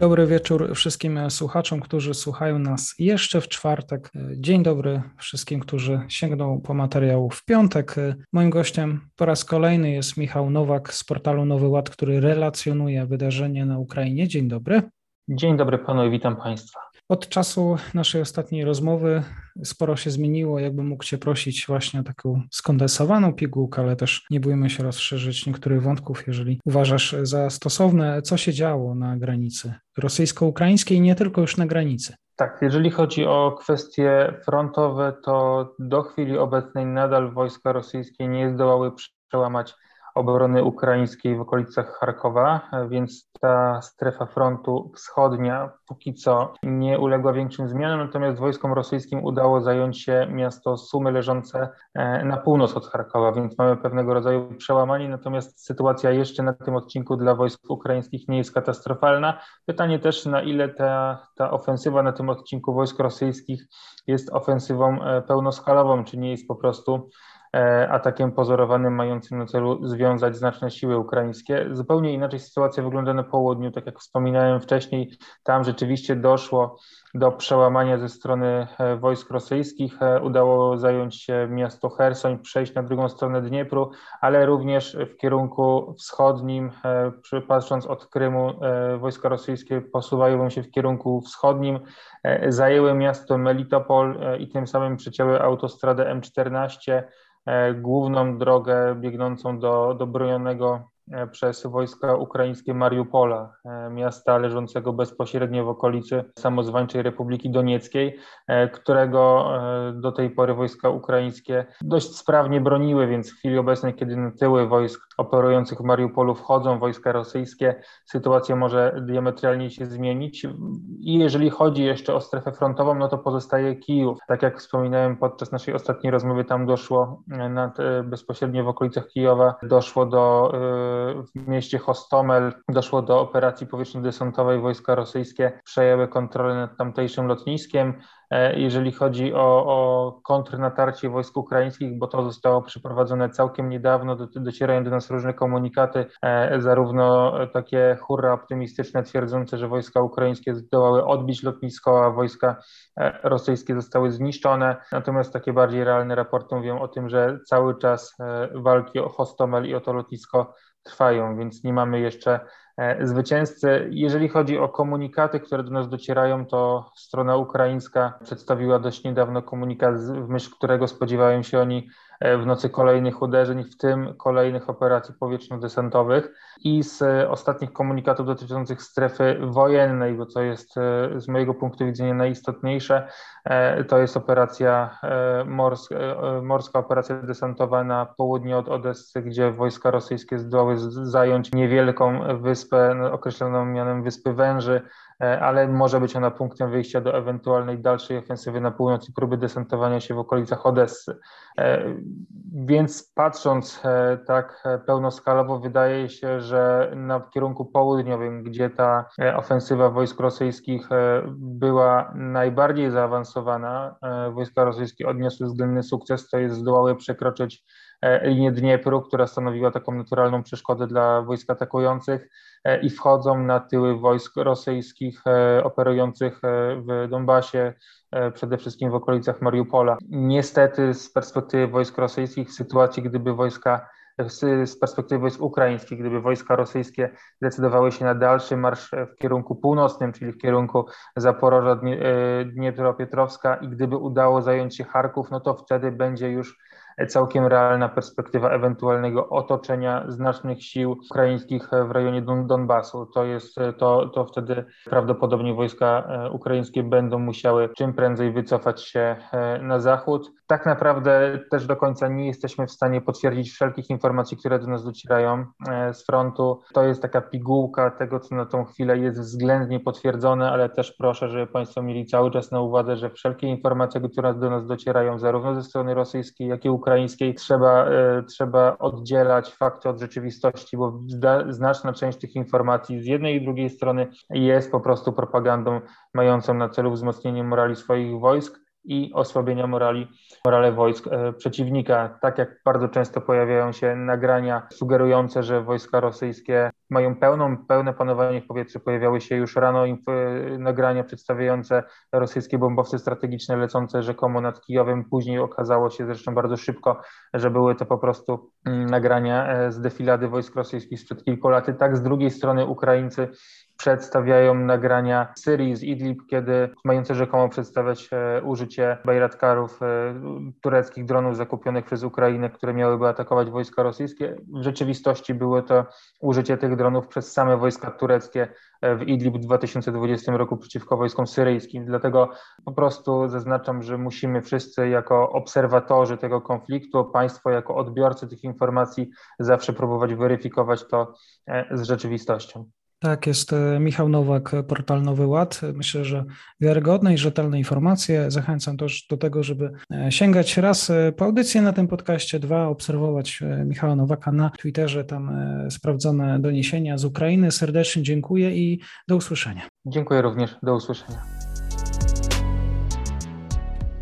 Dobry wieczór wszystkim słuchaczom, którzy słuchają nas jeszcze w czwartek. Dzień dobry wszystkim, którzy sięgną po materiał w piątek. Moim gościem po raz kolejny jest Michał Nowak z portalu Nowy Ład, który relacjonuje wydarzenie na Ukrainie. Dzień dobry. Dzień dobry panu i witam państwa. Od czasu naszej ostatniej rozmowy sporo się zmieniło. Jakbym mógł Cię prosić właśnie o taką skondensowaną pigułkę, ale też nie bójmy się rozszerzyć niektórych wątków, jeżeli uważasz za stosowne, co się działo na granicy rosyjsko-ukraińskiej, nie tylko już na granicy. Tak, jeżeli chodzi o kwestie frontowe, to do chwili obecnej nadal wojska rosyjskie nie zdołały przełamać obrony ukraińskiej w okolicach Charkowa, więc ta strefa frontu wschodnia póki co nie uległa większym zmianom, natomiast wojskom rosyjskim udało zająć się miasto Sumy leżące e, na północ od Charkowa, więc mamy pewnego rodzaju przełamanie, natomiast sytuacja jeszcze na tym odcinku dla wojsk ukraińskich nie jest katastrofalna. Pytanie też, na ile ta, ta ofensywa na tym odcinku wojsk rosyjskich jest ofensywą e, pełnoskalową, czy nie jest po prostu E, atakiem pozorowanym mającym na celu związać znaczne siły ukraińskie. Zupełnie inaczej sytuacja wygląda na południu, tak jak wspominałem wcześniej, tam rzeczywiście doszło do przełamania ze strony e, wojsk rosyjskich. Udało zająć się miasto Hersoń, przejść na drugą stronę Dniepru, ale również w kierunku wschodnim, patrząc od Krymu, wojska rosyjskie posuwają się w kierunku wschodnim, zajęły miasto Melitopol i tym samym przecięły autostradę M14 E, główną drogę biegnącą do, do bronionego E, przez wojska ukraińskie Mariupola, e, miasta leżącego bezpośrednio w okolicy samozwańczej Republiki Donieckiej, e, którego do tej pory wojska ukraińskie dość sprawnie broniły, więc w chwili obecnej, kiedy na tyły wojsk operujących w Mariupolu wchodzą wojska rosyjskie, sytuacja może diametralnie się zmienić. I jeżeli chodzi jeszcze o strefę frontową, no to pozostaje Kijów. Tak jak wspominałem podczas naszej ostatniej rozmowy, tam doszło nad, bezpośrednio w okolicach Kijowa, doszło do w mieście Hostomel doszło do operacji powietrzno-desantowej. Wojska rosyjskie przejęły kontrolę nad tamtejszym lotniskiem. E, jeżeli chodzi o, o kontrnatarcie wojsk ukraińskich, bo to zostało przeprowadzone całkiem niedawno, do, docierają do nas różne komunikaty, e, zarówno takie hurra optymistyczne, twierdzące, że wojska ukraińskie zdołały odbić lotnisko, a wojska e, rosyjskie zostały zniszczone. Natomiast takie bardziej realne raporty mówią o tym, że cały czas walki o Hostomel i o to lotnisko trwają, więc nie mamy jeszcze zwycięzcy. Jeżeli chodzi o komunikaty, które do nas docierają, to strona ukraińska przedstawiła dość niedawno komunikat, w myśl którego spodziewają się oni E, w nocy kolejnych uderzeń, w tym kolejnych operacji powietrzno-desantowych i z ostatnich komunikatów dotyczących strefy wojennej, bo co jest e, z mojego punktu widzenia najistotniejsze, e, to jest operacja morska, morska operacja desantowa na południe od Odessy, gdzie wojska rosyjskie zdołały zająć niewielką wyspę no, określoną mianem Wyspy Węży, E, ale może być ona punktem wyjścia do ewentualnej dalszej ofensywy na północ i próby desantowania się w okolicach Odessy. E, więc patrząc e, tak pełnoskalowo, wydaje się, że na kierunku południowym, gdzie ta ofensywa wojsk rosyjskich była najbardziej zaawansowana, wojska rosyjskie odniosły względny sukces, to jest zdołały przekroczyć linię Dniepru, która stanowiła taką naturalną przeszkodę dla wojsk atakujących E, i wchodzą na tyły wojsk rosyjskich e, operujących e, w Donbasie, przede wszystkim w okolicach Mariupola. Niestety z perspektywy wojsk rosyjskich, w sytuacji gdyby wojska z perspektywy wojsk ukraińskich, gdyby wojska rosyjskie zdecydowały się na dalszy marsz w kierunku północnym, czyli w kierunku Zaporoża, Dniepropietrowska i gdyby udało zająć się Charków, no to wtedy będzie już całkiem realna perspektywa ewentualnego otoczenia znacznych sił ukraińskich w rejonie Don Donbasu. To jest to, to wtedy prawdopodobnie wojska e, ukraińskie będą musiały czym prędzej wycofać się e, na zachód. Tak naprawdę też do końca nie jesteśmy w stanie potwierdzić wszelkich informacji, które do nas docierają e, z frontu. To jest taka pigułka tego, co na tą chwilę jest względnie potwierdzone, ale też proszę, żeby Państwo mieli cały czas na uwadze, że wszelkie informacje, które do nas docierają zarówno ze strony rosyjskiej, jak i ukraińskiej, ukraińskiej trzeba, trzeba oddzielać fakty od rzeczywistości, bo znaczna część tych informacji z jednej i drugiej strony jest po prostu propagandą mającą na celu wzmocnienie morali swoich wojsk i osłabienia morali, morale wojsk e, przeciwnika. Tak jak bardzo często pojawiają się nagrania sugerujące, że wojska rosyjskie mają pełną, pełne panowanie w powietrzu. Pojawiały się już rano e, nagrania przedstawiające rosyjskie bombowce strategiczne lecące rzekomo nad Kijowem. Później okazało się zresztą bardzo szybko, że były to po prostu nagrania e, z defilady wojsk rosyjskich sprzed kilku lat. Tak z drugiej strony Ukraińcy przedstawiają nagrania Syrii z Idlib, kiedy mające rzekomo przedstawiać e, użycie bajratkarów, e, tureckich dronów zakupionych przez Ukrainę, które miałyby atakować wojska rosyjskie. W rzeczywistości było to użycie tych dronów przez same wojska tureckie w Idlib w 2020 roku przeciwko wojskom syryjskim. Dlatego po prostu zaznaczam, że musimy wszyscy jako obserwatorzy tego konfliktu, państwo jako odbiorcy tych informacji zawsze próbować weryfikować to z rzeczywistością. Tak, jest e, Michał Nowak, portal Nowy Ład. Myślę, że wiarygodne i rzetelne informacje. Zachęcam też do tego, żeby e, sięgać raz e, po audycję na tym podcaście, dwa obserwować Michała Nowaka na Twitterze, tam sprawdzone doniesienia z Ukrainy. Serdecznie dziękuję i do usłyszenia. Dziękuję również, do usłyszenia.